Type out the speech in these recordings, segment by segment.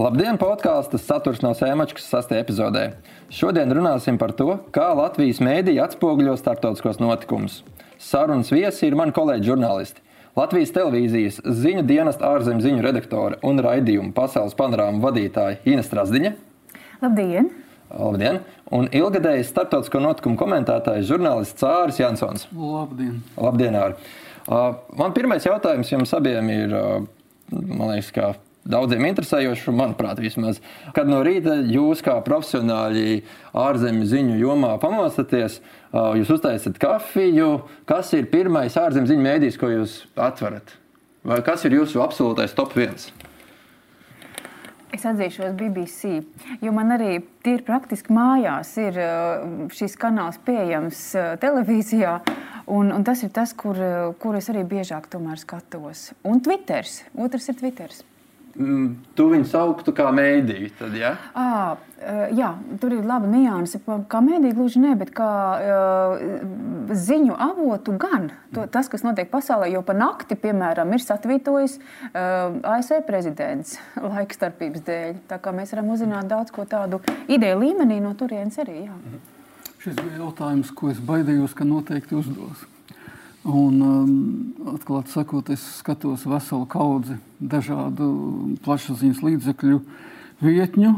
Labdien, podkāstas saturs no Sēmačkas sastajā epizodē. Šodien runāsim par to, kā Latvijas mēdīja atspoguļo starptautiskos notikumus. Sarunas viesi ir mani kolēģi žurnālisti. Latvijas televīzijas ziņu dienesta ārzemju ziņu redaktore un raidījuma pasaules panorāma vadītāja Ina Strasdiņa. Labdien! Labdien! Un ilgadējs starptautisko notikumu komentētājs žurnālists Cāris Jansons. Labdien! Labdien Āri. Uh, man pirmais jautājums jums abiem ir, uh, man liekas, kā daudziem interesējoši, manuprāt, vismaz. Kad no rīta jūs, kā profesionāļi ārzemju ziņu jomā, pamostaties, jūs uztaisat kafiju. Kas ir pirmais ārzemju ziņu mēdījis, ko jūs atverat? Vai kas ir jūsu absolūtais top viens? Es atzīšos BBC, jo man arī tīri praktiski mājās ir šis kanāls pieejams televīzijā. Un, un tas ir tas, kur, kur es arī biežāk skatos. Un Twitter. Otrs ir Twitter. Mm, tu viņu sauktu kā mēdīju. Tad, ja? à, jā, tur ir laba nianse. Kā mēdīja gluži ne, bet kā uh, ziņu avotu gan. To, tas, kas notiek pasaulē, jo pa nakti, piemēram, ir satvītojis uh, ASV prezidents laikstarpības dēļ. Tā kā mēs varam uzzināt daudz ko tādu ideju līmenī no turienes arī. Jā. Šis bija jautājums, ko es baidījos, ka noteikti uzdos. Un, um, atklāti sakot, es skatos veselu kaudzi dažādu plašsaziņas līdzekļu vietņu,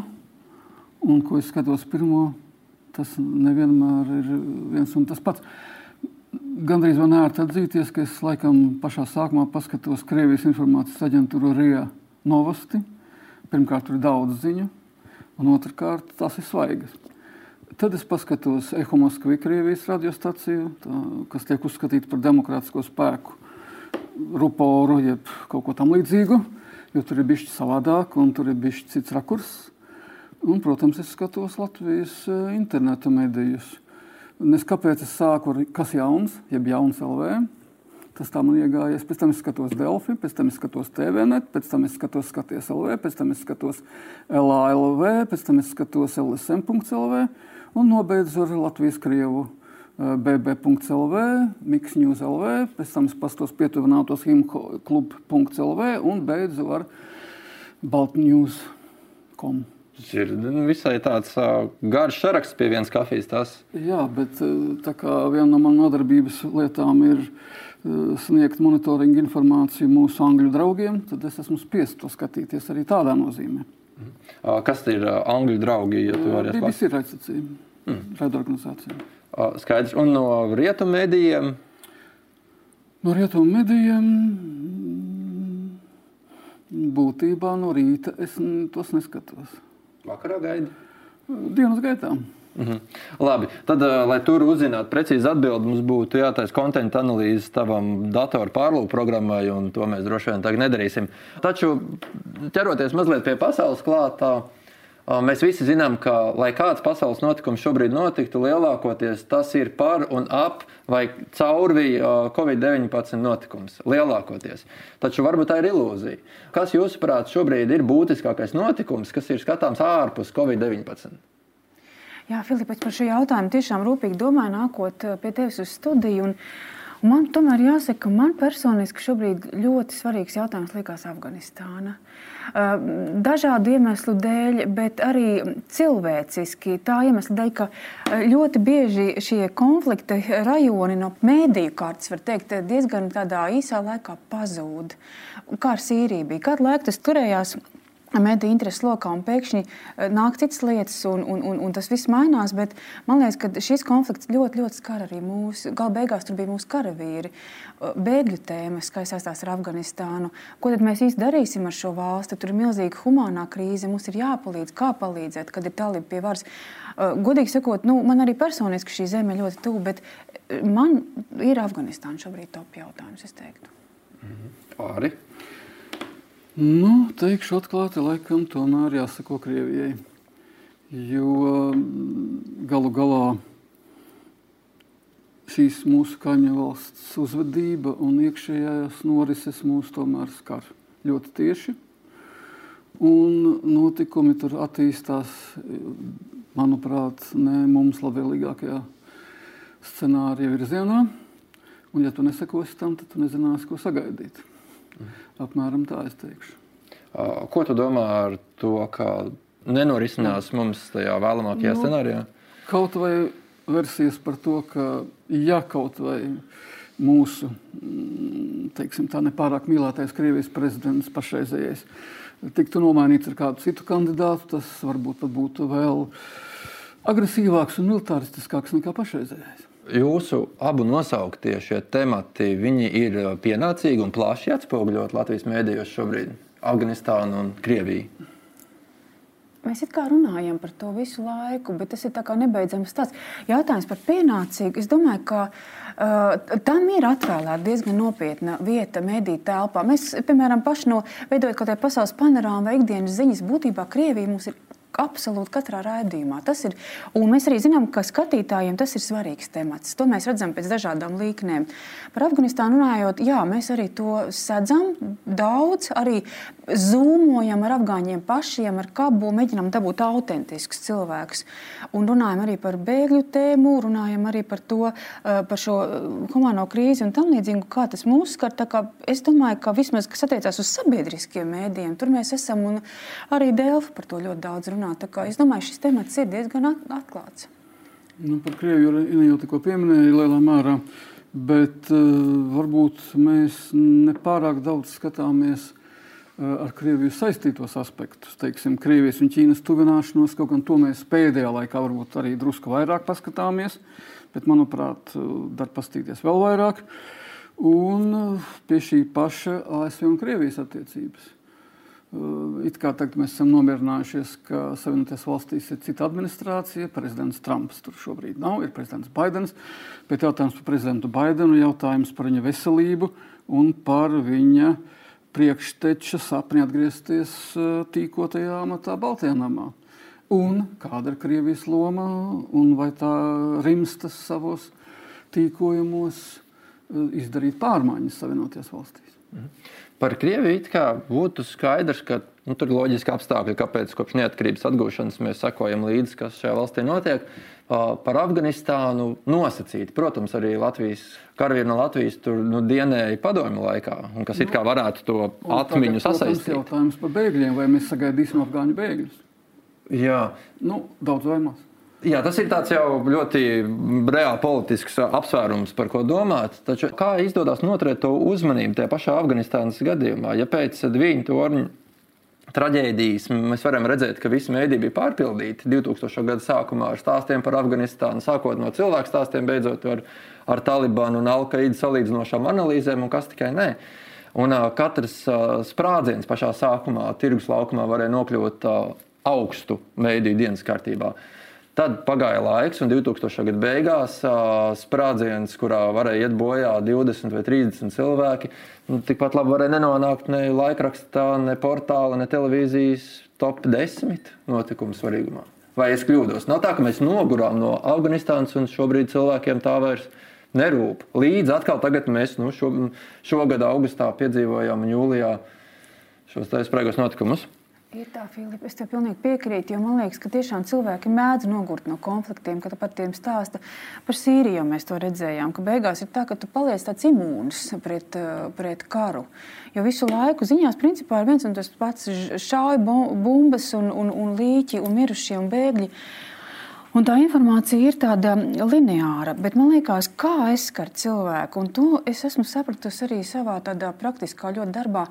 un ko es skatos pirmo, tas nevienmēr ir viens un tas pats. Gandrīz man ērti atzīties, ka es laikam pašā sākumā paskatos Krievijas informācijas aģentūru RIA novosti. Pirmkārt, tur ir daudz ziņu, un otrkārt, tās ir svaigas. Tad es paskatos Eho Moskavī, Krievijas radiostaciju, tā, kas tiek uzskatīta par demokrātisko spēku, ruporu, jeb kaut ko tam līdzīgu, jo tur ir bijis savādāk un tur ir bijis cits rakurs. Un, protams, es skatos Latvijas e, interneta medijus. Es kāpēc es sāku ar kas jauns, jeb jauns LV. Tas tā man iegājies. Pēc tam es skatos Delfi, pēc tam es skatos TVNet, pēc tam es skatos Skaties LV, pēc tam es skatos LALV, pēc tam es skatos LSM.LV un nobeidzu ar Latvijas Krievu. BB.CLV, Miksņūs.LV, pēc tam pastos pietuvinātos himklub.CLV un beidzu ar Baltņūs.com. Tas ir nu, visai tāds uh, garš saraksts pie vienas kafijas. Tas. Jā, bet tā kā viena no manām nodarbības lietām ir uh, sniegt monitoringu informāciju mūsu angļu draugiem, tad es esmu spiests to skatīties arī tādā nozīmē. Kas ir angļu draugi? Ja BBC ir raidsacija, mm. raidorganizācija. Skaidrs. Un no rietumu medijiem? No rietumu medijiem būtībā no rīta es tos neskatos. Vakarā gaidi? Dienas gaitā. Mm -hmm. Labi, tad, uh, lai tur uzzinātu precīzi atbildi, mums būtu jātaisa konta analīze tavam datoru pārlūku programmai, un to mēs droši vien tagad nedarīsim. Taču, ķeroties mazliet pie pasaules klātā, uh, mēs visi zinām, ka, lai kāds pasaules notikums šobrīd notiktu, lielākoties tas ir par un ap vai caurvi uh, Covid-19 notikums. Lielākoties. Taču varbūt tā ir ilūzija. Kas, jūsuprāt, šobrīd ir būtiskākais notikums, kas ir skatāms ārpus Covid-19? Jā, Filipa, par šo jautājumu tiešām rūpīgi domāju, nākot eh, pie tevis uz studiju. Un, un man tomēr jāsaka, ka man personiski šobrīd ļoti svarīgs jautājums liekas Afganistāna. Eh, dažādu iemeslu dēļ, bet arī cilvēciski. Tā iemesla dēļ, ka eh, ļoti bieži šie konflikti rajoni no mēdīju kārtas, var teikt, diezgan tādā īsā laikā pazūd. Kā ar Sīriju bija? Kādu laiku tas turējās? Mediju intereses lokā, un pēkšņi eh, nāk citas lietas, un, un, un, un tas viss mainās. Bet man liekas, ka šis konflikts ļoti, ļoti skar arī mūsu. Galu beigās tur bija mūsu karavīri, eh, bēgļu tēmas, kas saistās ar Afganistānu. Ko tad mēs īsti darīsim ar šo valsti? Tur ir milzīga humanā krīze, mums ir jāpalīdz, kā palīdzēt, kad ir talība pie varas. Eh, godīgi sakot, nu, man arī personiski šī zeme ļoti tuva, bet man ir Afganistāna šobrīd top jautājums, es teiktu. Mhm. Arī. Nu, teikšu atklāti, laikam tomēr jāsako Krievijai. Jo mm, galu galā šīs mūsu kaņa valsts uzvedība un iekšējās norises mūs tomēr skar ļoti tieši. Un notikumi tur attīstās, manuprāt, ne mums labvēlīgākajā scenārija virzienā. Un, ja tu nesakosi tam, tad tu nezināsi, ko sagaidīt. Apmēram tā es teikšu. Ko tu domā ar to, ka nenorisinās mums tajā vēlamākajā nu, scenārijā? Kaut vai versijas par to, ka ja kaut vai mūsu mm, teiksim, nepārāk mīlētais Krievijas prezidents pašreizējais tiktu nomainīts ar kādu citu kandidātu, tas varbūt būtu vēl agresīvāks un militāristiskāks nekā pašreizējais. Jūsu abu nosauktie šie temati ir pienācīgi un plaši atspoguļot Latvijas mēdījos šobrīd - Afganistānu un Krieviju. Mēs it kā runājam par to visu laiku, bet tas ir nebeidzams stāsts. Jautājums par pienācīgu. Es domāju, ka uh, tam ir atvēlēta diezgan nopietna vieta mediju telpā. Mēs, piemēram, paši no veidojot kaut kādu pasaules panorāmu vai ikdienas ziņas, būtībā Krievija mums ir absolūti katrā raidījumā. Tas ir, un mēs arī zinām, ka skatītājiem tas ir svarīgs temats. To mēs redzam pēc dažādām līknēm. Par Afganistānu runājot, jā, mēs arī to sedzam daudz, arī zūmojam ar afgāņiem pašiem, ar Kabulu, mēģinām dabūt autentiskus cilvēkus. Un runājam arī par bēgļu tēmu, runājam arī par to, eh, par šo eh, humano krīzi un tam līdzīgi, kā tas mūs skar. Es domāju, ka vismaz, kas attiecās uz sabiedriskiem mēdījiem, tur mēs esam un arī Delfa par to ļoti daudz runā runāt. Es domāju, šis temats ir diezgan atklāts. Nu, par Krieviju jau tikko pieminēja lielā mērā, bet uh, varbūt mēs nepārāk daudz skatāmies uh, ar Krieviju saistītos aspektus. Teiksim, Krievijas un Ķīnas tuvināšanos, kaut gan to mēs pēdējā laikā varbūt arī drusku vairāk paskatāmies, bet manuprāt, uh, dar pastīties vēl vairāk. Un pie šī paša ASV un Krievijas attiecības. It kā tagad mēs esam nomierinājušies, ka Savienotajās valstīs ir cita administrācija, prezidents Trumps tur šobrīd nav, ir prezidents Baidens. Bet jautājums par prezidentu Baidenu, jautājums par viņa veselību un par viņa priekšteča sapni atgriezties tīkotajā amatā Baltijā namā. Un kāda ir Krievijas loma un vai tā rimstas savos tīkojumos izdarīt pārmaiņas Savienotajās valstīs? Mhm. Par Krieviju būtu skaidrs, ka nu, tur ir loģiski apstākļi, kāpēc kopš neatkarības atgūšanas mēs sekojam līdzi, kas šajā valstī notiek. Par Afganistānu nosacīti. Protams, arī Latvijas karavīri no Latvijas tur nu, dienēja padomju laikā, un kas it kā varētu to atmiņu sasaistīt. Tas jautājums par bēgļiem, vai mēs sagaidīsim afgāņu bēgļus? Jā, nu, daudz vai maz. Jā, tas ir jau ļoti reāli politisks apsvērums, par ko domāt. Taču kā izdodas noturēt to uzmanību tajā pašā Afganistānas gadījumā? Ja pēc Dvīņa torņa traģēdijas mēs varam redzēt, ka visi mēdī bija pārpildīti 2000. gada sākumā ar stāstiem par Afganistānu, sākot no cilvēku stāstiem, beidzot ar, ar Talibanu un Alkaidu salīdzinošām analīzēm, un kas tikai ne. Un, uh, katrs uh, sprādziens pašā sākumā, tirgus laukumā, varēja nokļūt uh, augstu mēdīju dienas kārtībā. Uh, Tad pagāja laiks, un 2000. gada beigās sprādziens, kurā varēja iet bojā 20 vai 30 cilvēki, nu, tikpat labi varēja nenonākt ne laikrakstā, ne portāla, ne televīzijas top 10 notikumu svarīgumā. Vai es kļūdos? Nav tā, ka mēs nogurām no Afganistānas, un šobrīd cilvēkiem tā vairs nerūp. Līdz atkal mēs nu, šo, šogad augustā piedzīvojām un jūlijā šos taisnīgos notikumus. Ir tā, Filipa, es tev pilnīgi piekrītu, jo man liekas, ka tiešām cilvēki mēdz nogurt no konfliktiem, kad par tiem stāsta par Sīriju. Mēs to redzējām, ka beigās ir tā, ka tu paliec tāds imūns pret, eh, pret karu. Jo visu laiku ziņās principā ir viens un tas pats šauja bumbas un, un, un līķi un mirušie un bēgļi. Un tā informācija ir tāda lineāra, bet man liekas, kā aizskart cilvēku. Un to es esmu sapratusi arī savā tādā praktiskā ļoti darbā.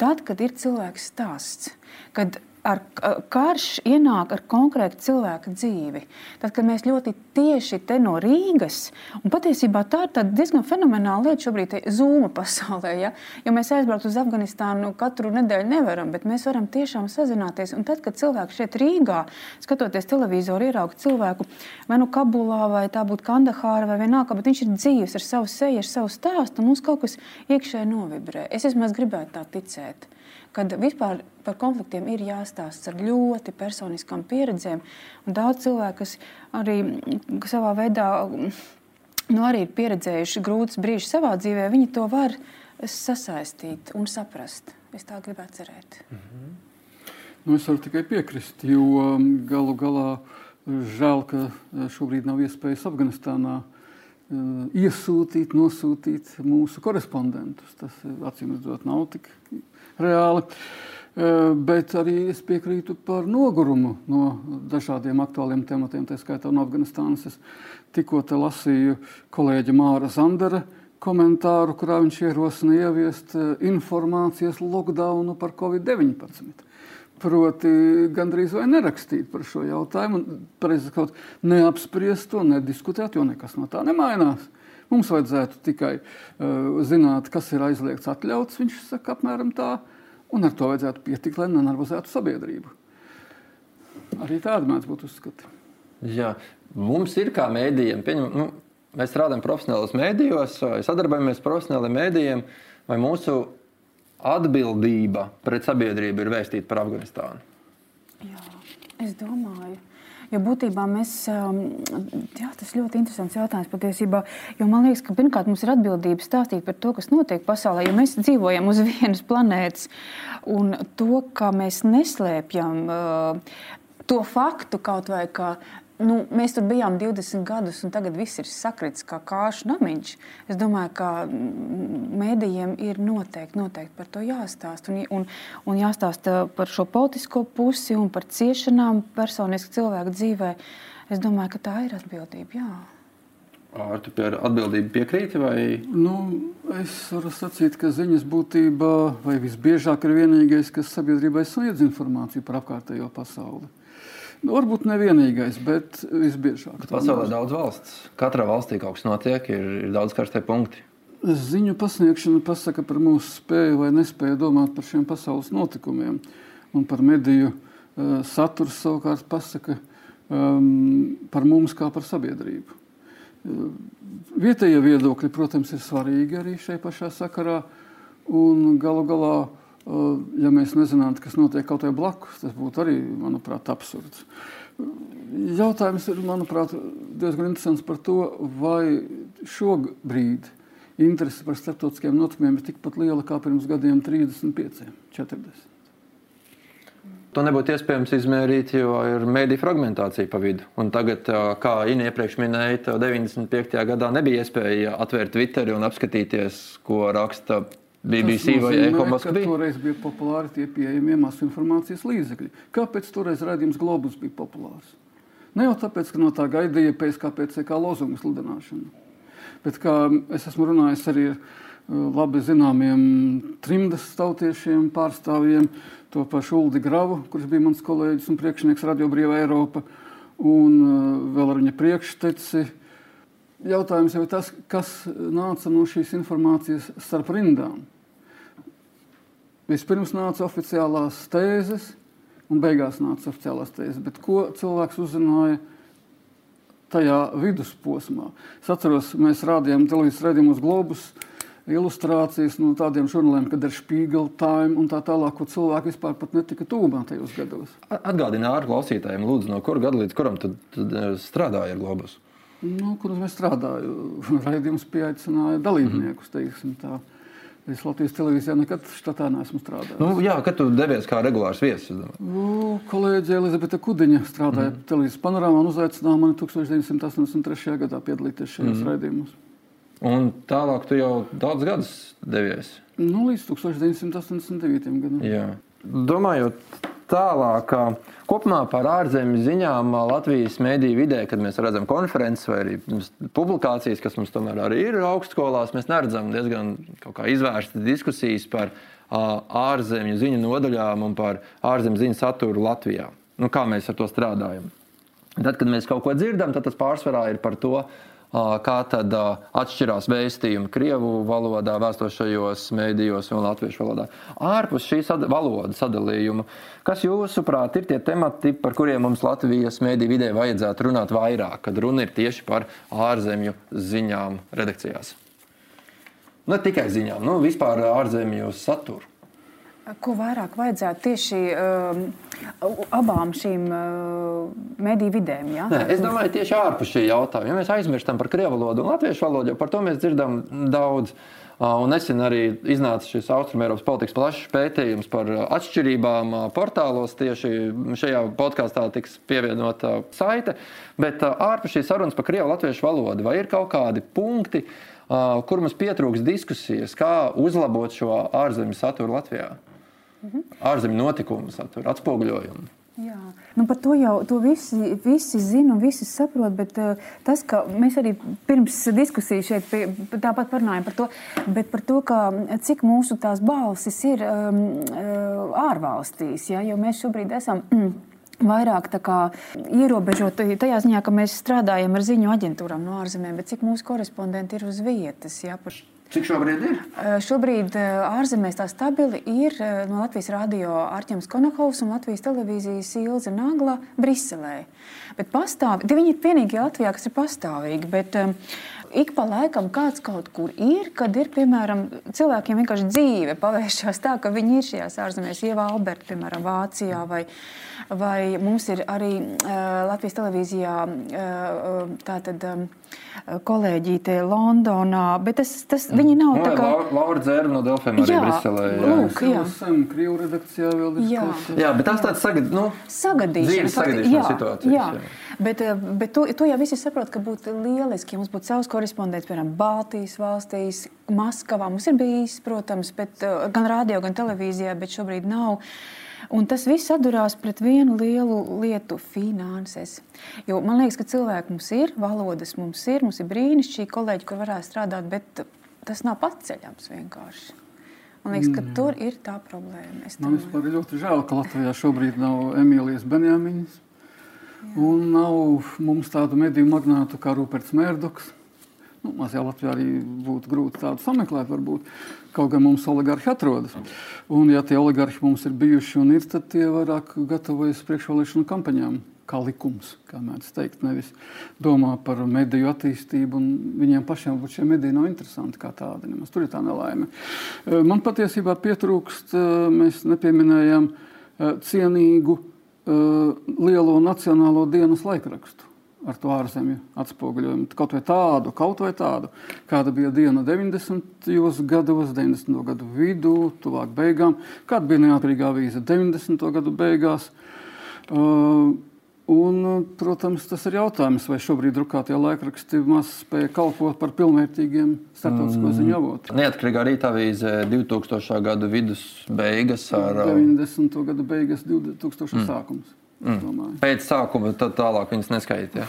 Tad, kad ir cilvēks stāsts, kad ar karš ienāk ar konkrētu cilvēku dzīvi. Tad, kad mēs ļoti tieši te no Rīgas, un patiesībā tā ir diezgan fenomenāla lieta šobrīd Zūma pasaulē, ja? jo mēs aizbraukt uz Afganistānu katru nedēļu nevaram, bet mēs varam tiešām sazināties. Un tad, kad cilvēks šeit Rīgā, skatoties televizoru, ierauga cilvēku vai nu Kabulā, vai tā būtu Kandahāra, vai vienalga, bet viņš ir dzīves ar savu seju, ar savu stāstu, un mums kaut kas iekšēji novibrē. Es vismaz gribētu tā ticēt kad vispār par konfliktiem ir jāstāsta ar ļoti personiskām pieredzēm. Un daudz cilvēku, kas arī savā veidā nu, arī ir pieredzējuši grūtus brīžus savā dzīvē, viņi to var sasaistīt un saprast. Es tā gribētu cerēt. Mm -hmm. nu, es varu tikai piekrist, jo um, galu galā žēl, ka šobrīd nav iespējas Afganistānā uh, iesūtīt, nosūtīt mūsu korespondentus. Tas acīm redzot nav tik reāli. Bet arī es piekrītu par nogurumu no dažādiem aktuāliem tematiem, tā skaitā no Afganistānas. Es tikko lasīju kolēģa Māra Zandera komentāru, kurā viņš ierosina ieviest informācijas lockdownu par Covid-19. Proti, gandrīz vai nerakstīt par šo jautājumu, un neapspriest to, nediskutēt, jo nekas no tā nemainās. Mums vajadzētu tikai uh, zināt, kas ir aizliegts, atļauts. Viņš saka, apmēram tā. Un ar to vajadzētu pietikt, lai nenervozētu sabiedrību. Arī tāda mēdz būt uzskati. Jā, mums ir kā mēdījiem, pieņem, nu, mēs strādājam profesionālos mēdījos, sadarbojamies ar profesionāliem mēdījiem, vai mūsu atbildība pret sabiedrību ir vēstīta par Afganistānu? Jā, es domāju. Jo būtībā mēs, um, jā, tas ļoti interesants jautājums patiesībā. Jo man liekas, ka pirmkārt mums ir atbildība stāstīt par to, kas notiek pasaulē, jo mēs dzīvojam uz vienas planētas. Un to, ka mēs neslēpjam uh, to faktu kaut vai, ka nu, mēs tur bijām 20 gadus, un tagad viss ir sakritis kā kāšu namiņš. Es domāju, ka mēdījiem ir noteikti, noteikti par to jāstāsta. Un, un, un jāstāsta par šo politisko pusi un par ciešanām personiski cilvēku dzīvē. Es domāju, ka tā ir atbildība. Jā. Ar tu pie atbildību piekrīti? Vai? Nu, es varu sacīt, ka ziņas būtībā vai visbiežāk ir vienīgais, kas sabiedrībai sniedz informāciju par apkārtējo pasauli. Nu, varbūt nevienīgais, bet visbiežāk. Bet pasaulē ir daudz valsts. Katrā valstī kaut kas notiek, ir, ir daudz karstie punkti. Ziņu pasniegšana pasaka par mūsu spēju vai nespēju domāt par šiem pasaules notikumiem. Un par mediju uh, saturu savukārt pasaka um, par mums kā par sabiedrību. Uh, vietējie viedokļi, protams, ir svarīgi arī šai pašā sakarā. Un galu galā ja mēs nezinātu, kas notiek kaut vai blakus, tas būtu arī, manuprāt, absurds. Jautājums ir, manuprāt, diezgan interesants par to, vai šobrīd interese par starptautiskiem notikumiem ir tikpat liela kā pirms gadiem 35, 40. To nebūtu iespējams izmērīt, jo ir mēdīņu fragmentācija pa vidu. Un tagad, kā Inna iepriekš minēja, 95. gadā nebija iespēja atvērt Twitter un apskatīties, ko raksta BBC vai Eko Moskva. Toreiz bija populāri tie pieejamie masu informācijas līdzekļi. Kāpēc toreiz raidījums Globus bija populārs? Ne jau tāpēc, ka no tā gaidīja pēc kāpēc kā lozungu sludināšanu. Bet kā es esmu runājis arī ar uh, labi zināmiem trimdas tautiešiem, pārstāvjiem, to pašu Uldi Gravu, kurš bija mans kolēģis un priekšnieks Radio Brīvā Eiropa, un uh, vēl ar viņa priekšteci. Jautājums jau ir tas, kas nāca no šīs informācijas starp rindām. Vispirms nāca oficiālās tēzes, un beigās nāca oficiālās tēzes. Bet ko cilvēks uzzināja tajā vidusposmā? Es atceros, mēs rādījām televīzijas raidījumus globus, ilustrācijas no tādiem žurnāliem, kad ir Spiegel Time un tā tālāk, ko cilvēki vispār pat netika tūmā tajos gados. Atgādini ārā klausītājiem, lūdzu, no kura gada līdz kuram tad, tad eh, strādāja ar globus? Nu, kur mēs strādājām? Raidījums pieaicināja dalībniekus, teiksim tā. Es Latvijas televīzijā nekad štatā neesmu strādājis. Nu, jā, kad tu devies kā regulārs viesis? Nu, kolēģi Elizabete Kudiņa strādāja mm. televīzijas panorāmā un uzaicināja mani 1983. gadā piedalīties šajos mm. raidījumos. Un tālāk tu jau daudz gadus devies? Nu, līdz 1989. gadam. Jā. Domājot tālāk, kopumā par ārzemju ziņām Latvijas mēdīju vidē, kad mēs redzam konferences vai arī publikācijas, kas mums tomēr arī ir augstskolās, mēs neredzam diezgan izvērstas diskusijas par ārzemju ziņu nodaļām un par ārzemju ziņu saturu Latvijā. Nu, kā mēs ar to strādājam? Tad, kad mēs kaut ko dzirdam, tad tas pārsvarā ir par to, kā tad atšķirās vēstījumi Krievu valodā, vēstošajos mēdījos un latviešu valodā. Ārpus šīs sad valodas sadalījuma, kas jūsuprāt ir tie temati, par kuriem mums Latvijas mēdī vidē vajadzētu runāt vairāk, kad runa ir tieši par ārzemju ziņām redakcijās? Ne tikai ziņām, nu vispār ārzemju saturu. Ko vairāk vajadzētu tieši uh, abām šīm uh, mediju vidēm? Ja? Nē, es domāju, tieši ārpus šī jautājuma. Ja mēs aizmirstam par krievu valodu un latviešu valodu, par to mēs dzirdam daudz. Un nesen arī iznāca šis Austrumēropas politikas plašs pētījums par atšķirībām portālos. Tieši šajā podkāstā tiks pievienota saite. Bet ārpus šīs sarunas par krievu latviešu valodu, vai ir kaut kādi punkti, kur mums pietrūks diskusijas, kā uzlabot šo ārzemju saturu Latvijā? Mhm. ārzemju notikumu satura, atspoguļojumu. Jā. Nu, par to jau to visi, visi zina un visi saprot, bet uh, tas, ka mēs arī pirms diskusijas šeit pie, tāpat parunājam par to, bet par to, ka, cik mūsu tās balsis ir um, ārvalstīs, ja, jo mēs šobrīd esam. Mm, Vairāk ierobežot tajā ziņā, ka mēs strādājam ar ziņu aģentūrām no ārzemēm, bet cik mūsu korespondenti ir uz vietas. Jā, par... Cik šobrīd ir? Šobrīd ārzemēs tā stabili ir no Latvijas radio Arķems Konakovs un Latvijas televīzijas Ilze Nagla Briselē. Bet pastāv, viņi ir vienīgie Latvijā, kas ir pastāvīgi. Bet, Ik pa laikam kāds kaut kur ir, kad ir, piemēram, cilvēkiem vienkārši dzīve pavēršās tā, ka viņi ir šajās ārzemēs, Ieva Alberta, piemēram, Vācijā, vai, vai mums ir arī uh, Latvijas televīzijā uh, tātad. Um, kolēģīte Londonā, bet tas, tas viņi nav no, tā kā... Laura Dzērva no Delfiem arī jā, Briselē. Jā, lūk, jā. Esam Krievu redakcijā vēl ir jā. jā, bet tas tāds sagad, nu, sagadīšanas, sagadīšanas jā, situācijas. Jā. jā. Bet, eh, bet to, to jau visi saprot, ka būtu lieliski, ja mums būtu savs korespondents, piemēram, Baltijas valstīs, Maskavā. Mums ir bijis, protams, bet, eh, gan radio, gan televīzijā, bet šobrīd nav. Un tas viss atdurās pret vienu lielu lietu - finanses. Jo man liekas, ka cilvēki mums ir, valodas mums ir, mums ir brīnišķīgi kolēģi, kur varētu strādāt, bet tas nav paceļams vienkārši. Man liekas, ka mm. tur ir tā problēma. Man vispār ir ļoti žēl, ka Latvijā šobrīd nav Emīlijas Benjaminas. Un nav mums tādu mediju magnātu kā Ruperts Mērdoks. Nu, Mazajā Latvijā arī būtu grūti tādu sameklēt, varbūt. Kaut gan mums oligarhi atrodas. Un, ja tie oligarhi mums ir bijuši un ir, tad tie vairāk gatavojas priekšvēlēšanu kampaņām. Kā likums, kā mēdz teikt, nevis domā par mediju attīstību. Viņiem pašiem šie mediji nav interesanti kā tādi. Nemaz. Tur ir tā nelaime. Eh, man patiesībā pietrūkst, eh, mēs nepieminējām eh, cienīgu lielo nacionālo dienas laikrakstu ar to ārzemju atspoguļojumu. Kaut vai tādu, kaut vai tādu, kāda bija diena 90. gados, 90. gadu vidū, tuvāk beigām, kāda bija neatkarīgā avīze 90. gadu beigās. Uh, Un, protams, tas ir jautājums, vai šobrīd drukātie laikraksti maz spēja kalpot par pilnvērtīgiem starptautisko mm. ziņu avotiem. Neatkarīgā rīta avīze 2000. gada vidus beigas ar 90. gadu beigas, 2000. Mm. sākums. Mm. Pēc sākuma tad tālāk viņas neskaidroja.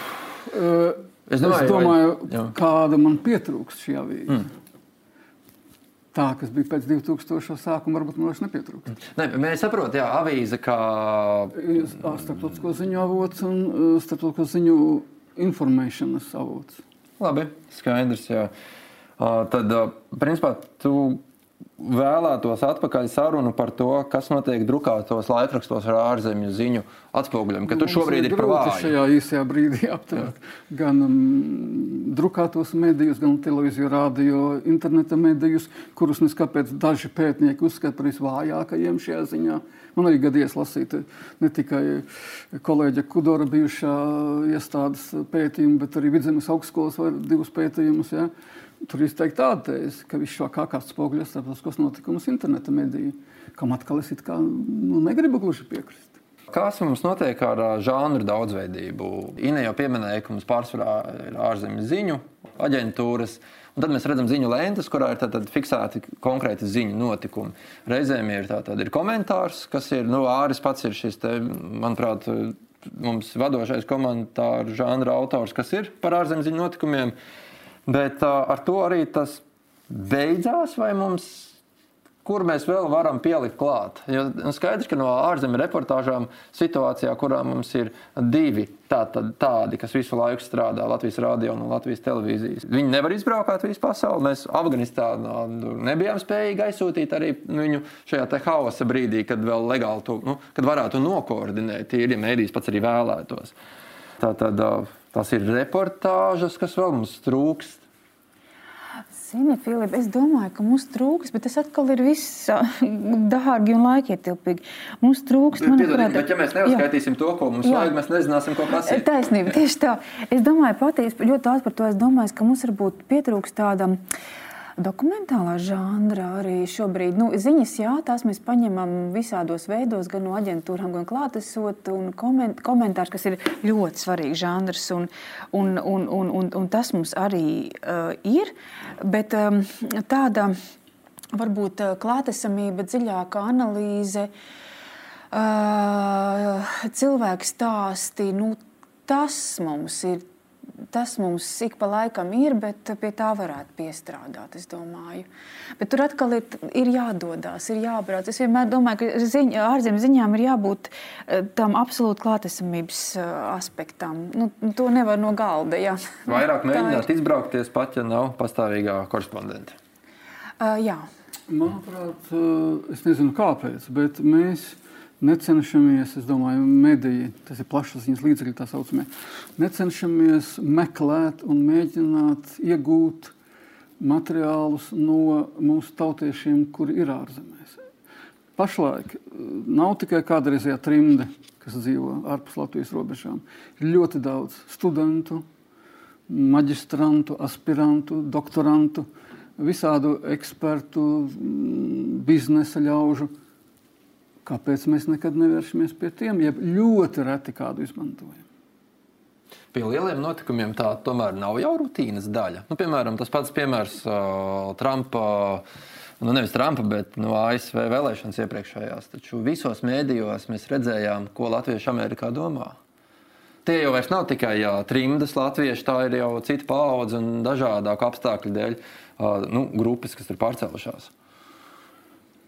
Uh, es domāju, es domāju vai... kāda man pietrūkst šī avīze. Mm. Tā, kas bija pēc 2000. sākuma, varbūt man vairs nepietrūkst. Ne, mēs saprotam, ka avīze kā starptautisko ziņu avots un starptautisko ziņu informēšanas avots. Labi, skaidrs. Jā. Tad, principā, tu vēlētos atpakaļ sarunu par to, kas notiek drukātos laikrakstos ar ārzemju ziņu atspoguļojumu. Ka tur šobrīd ir grūti šajā īsajā brīdī aptvert gan um, drukātos medijus, gan televīziju, radio, interneta medijus, kurus neskapēc daži pētnieki uzskata par visvājākajiem šajā ziņā. Man arī gadījies lasīt ne tikai kolēģa Kudora bijušā iestādes pētījumu, bet arī Vidzemes augstskolas divus pētījumus. Ja? Tur izteikti tāda tēze, ka viņš šo kā kāds spoguļo starptautiskos notikumus interneta mediju, kam atkal es kā, nu, negribu gluži piekrist. Kas mums notiek ar žānru daudzveidību? Ine jau pieminēja, ka mums pārsvarā ir ārzemju ziņu aģentūras. Un tad mēs redzam ziņu lentes, kurā ir tātad, fiksēti konkrēti ziņu notikumi. Reizēm ir, tātad, ir komentārs, kas ir nu, Āris pats, ir šis, te, manuprāt, mums vadošais komentāru žanra autors, kas ir par ārzemju ziņu notikumiem. Bet uh, ar to arī tas beidzās, vai mums, kur mēs vēl varam pielikt klāt? Jo nu, skaidrs, ka no ārzemju reportāžām situācijā, kurā mums ir divi tā, tā, tādi, kas visu laiku strādā Latvijas radio un Latvijas televīzijas, viņi nevar izbraukāt visu pasauli. Mēs Afganistānā nu, nebijām spējīgi aizsūtīt arī viņu šajā hausa brīdī, kad vēl legāli to, nu, kad varētu nokoordinēt, tīri, ja mēdīs pats arī vēlētos. Tā tad Tas ir reportāžas, kas vēl mums trūkst. Zini, Filip, es domāju, ka mums trūks, bet tas atkal ir viss dārgi un laikietilpīgi. Mums trūks, manuprāt, bet, ja mēs neuzskaitīsim jā. to, ko mums jā. vajag, mēs nezināsim, ko prasīt. Taisnība, tieši tā. Es domāju, patiesi ļoti daudz par to. Es domāju, ka mums varbūt pietrūks tādam. Uh, Dokumentālā žanrā arī šobrīd nu, ziņas, jā, tās mēs paņemam visādos veidos, gan no aģentūrām, gan klātesot, koment, komentārs, kas ir ļoti svarīgs žanrs, un, un, un, un, un, un tas mums arī uh, ir. Bet um, tāda varbūt klātesamība, dziļāka analīze, cilvēku stāsti. Nu, tas mums ir tas mums ik pa laikam ir, bet pie tā varētu piestrādāt. Bet tur atkal ir, ir jādodas, ir jābrauc. Es vienmēr domāju, ka ziņa, ārzemju ziņām ir jābūt eh, tam absolūti klātesamības eh, aspektam. Nu, to nevar no galda. Jā. Vairāk mēģināt izbraukties pat, ja nav pastāvīgā korespondenta. Uh, jā. Manuprāt, es nezinu kāpēc, bet mēs necenšamies, es domāju, mediji, tas ir plašsaziņas līdzekļi, tā saucamie, necenšamies meklēt un mēģināt iegūt materiālus no mūsu tautiešiem, kuri ir ārzemēs. Pašlaik eh, nav tikai kādreizējā trimde, kas dzīvo ārpus Latvijas robežām. Ir ļoti daudz studentu, maģistrantu, aspirantu, doktorantu, visādu ekspertu, biznesa ļaužu Kāpēc mēs nekad nevēršamies pie tiem, ja ļoti reti kādu izmantojam? Pie lieliem notikumiem tā tomēr nav jau rutīnas daļa. Nu, piemēram, tas pats piemērs uh, Trumpa. Nu, nevis Trumpa, bet no ASV vēlēšanas iepriekšējās. Taču visos mēdījos mēs redzējām, ko Latvieši Amerikā domā. Tie jau nav tikai jā, trimdas latvieši, tā ir jau cita paudze un dažādāku apstākļu dēļ uh, nu, grupas, kas ir pārcēlušās.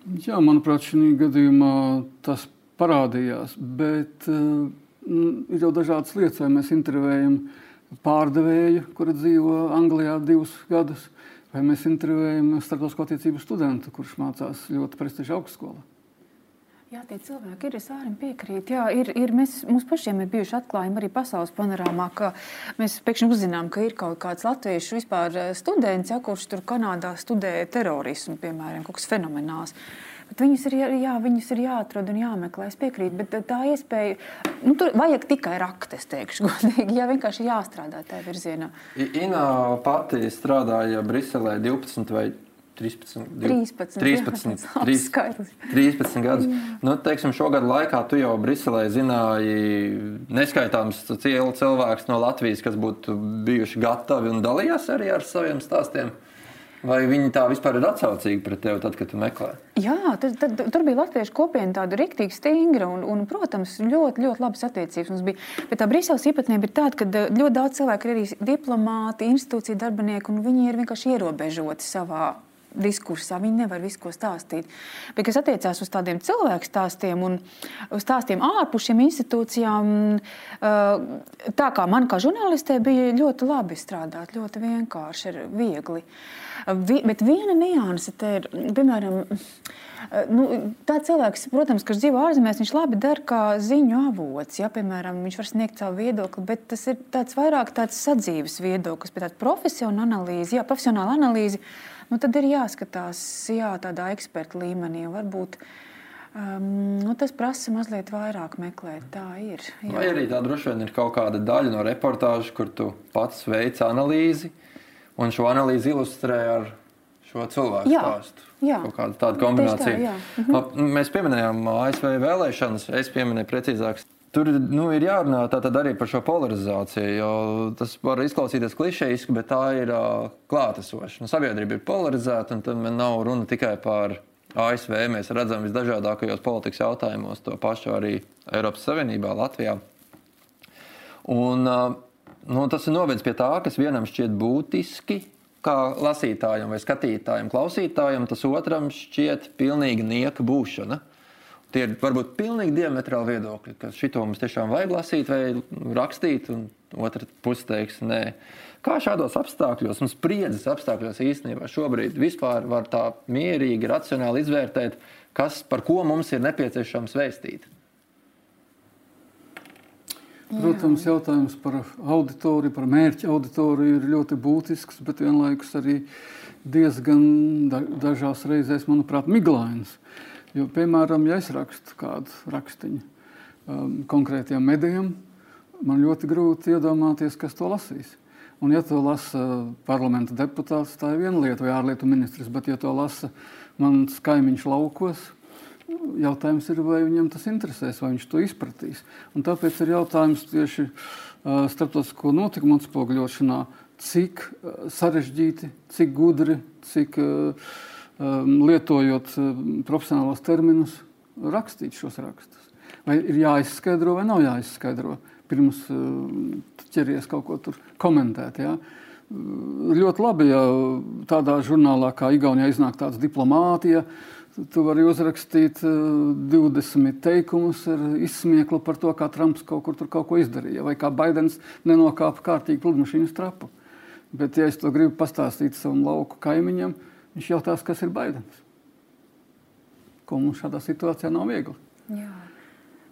Jā, manuprāt, šī gadījumā tas parādījās. Bet uh, ir jau dažādas lietas, vai mēs intervējam pārdevēju, kura dzīvo Anglijā divus gadus, vai mēs intervējam starptautisko attiecību studentu, kurš mācās ļoti prestižā augstskolā. Jā, tie cilvēki ir. Es arī piekrītu. Jā, ir, ir, mēs, mums pašiem ir bijuši atklājumi arī pasaules panorāmā, ka mēs pēkšņi uzzinām, ka ir kaut kāds latviešu vispār eh, students, ja, kurš tur Kanādā studē terorismu, piemēram, kaut kas fenomenāls. Bet viņus ir, jā, viņus ir jāatrod un jāmeklē. Es piekrītu, bet tā iespēja, nu, tur vajag tikai rakt, es teikšu, godīgi. Jā, vienkārši jāstrādā tajā virzienā. Ina pati strādāja Briselē 12 vai 13, 13, 13, 13, 13 gadus. Nu, teiksim, šogad laikā tu jau Briselē zināji neskaitāms cilvēks no Latvijas, kas būtu bijuši gatavi un dalījās arī ar saviem stāstiem. Vai viņi tā vispār ir atsaucīgi pret tevi, tad, kad tu meklē? Jā, tad, tad, tur bija latviešu kopiena tāda rīktīgi stingra un, un, protams, ļoti, ļoti labas attiecības mums bija. Bet tā Brīseles īpatnība ir tāda, ka ļoti daudz cilvēku ir arī diplomāti, institūcija darbinieki, un viņi ir vienkārši ierobežoti savā diskursā. Viņi nevar visu ko stāstīt. Bet, kas attiecās uz tādiem cilvēku stāstiem un uz stāstiem ārpus šīm institūcijām, eh, tā kā man kā žurnālistē bija ļoti labi strādāt, ļoti vienkārši, ir viegli. Vi, bet viena nianse te ir, piemēram, eh, nu, tāds cilvēks, protams, kas dzīvo ārzemēs, viņš labi dara kā ziņu avots. Ja, piemēram, viņš var sniegt savu viedokli, bet tas ir tāds vairāk tāds sadzīves viedoklis, bet tāda profesionāla analīze, jā, profesionāla analīze nu, tad ir jāskatās jā, tādā eksperta līmenī. Varbūt Um, nu, tas prasa mazliet vairāk meklēt. Tā ir. Jā. Vai arī tā droši vien ir kaut kāda daļa no reportāžas, kur tu pats veic analīzi un šo analīzi ilustrē ar šo cilvēku jā, stāstu. Jā, kaut kāda tāda kombinācija. Tā, jā. mhm. Mēs pieminējām ASV vēlēšanas, es pieminēju precīzāk Tur nu, ir jārunā arī par šo polarizāciju. Tas var izklausīties klišejiski, bet tā ir uh, klātesoša. Nu, sabiedrība ir polarizēta, un tam nav runa tikai par ASV. Mēs redzam visdažādākajos politikas jautājumos to pašu arī Eiropas Savienībā, Latvijā. Un, uh, nu, tas ir novedis pie tā, kas vienam šķiet būtiski, kā lasītājam vai skatītājam, klausītājam, tas otram šķiet pilnīgi nieka būšana. Tie ir varbūt pilnīgi diametrāli viedokļi, ka šito mums tiešām vajag lasīt vai rakstīt, un otra puse teiks, nē. Kā šādos apstākļos, un spriedzes apstākļos īstenībā šobrīd vispār var tā mierīgi, racionāli izvērtēt, kas, par ko mums ir nepieciešams vēstīt? Protams, jautājums par auditoriju, par mērķa auditoriju ir ļoti būtisks, bet vienlaikus arī diezgan dažās reizēs, manuprāt, miglains. Jo, piemēram, ja es rakstu kādu rakstiņu um, konkrētiem medijam, man ļoti grūti iedomāties, kas to lasīs. Un, ja to lasa parlamenta deputāts, tā ir viena lieta, vai ārlietu ministrs, bet, ja to lasa mans kaimiņš laukos, jautājums ir, vai viņam tas interesēs, vai viņš to izpratīs. Un tāpēc ir jautājums tieši uh, starptautisko notikumu atspoguļošanā, cik uh, sarežģīti, cik gudri, cik uh, lietojot um, profesionālos terminus, rakstīt šos rakstus. Vai ir jāizskaidro vai nav jāizskaidro, pirms um, ķeries kaut ko tur komentēt. Ja? Ļoti labi, ja tādā žurnālā kā Igaunijā iznāk tāds diplomātija, tu vari uzrakstīt 20 teikumus ar izsmieklu par to, kā Trumps kaut kur tur kaut ko izdarīja, vai kā Baidens nenokāpa kārtīgi pludmašīnas trapu. Bet, ja es to gribu pastāstīt savam lauku kaimiņam, viņš jautās, kas ir Baidens. Ko mums šādā situācijā nav viegli. Jā.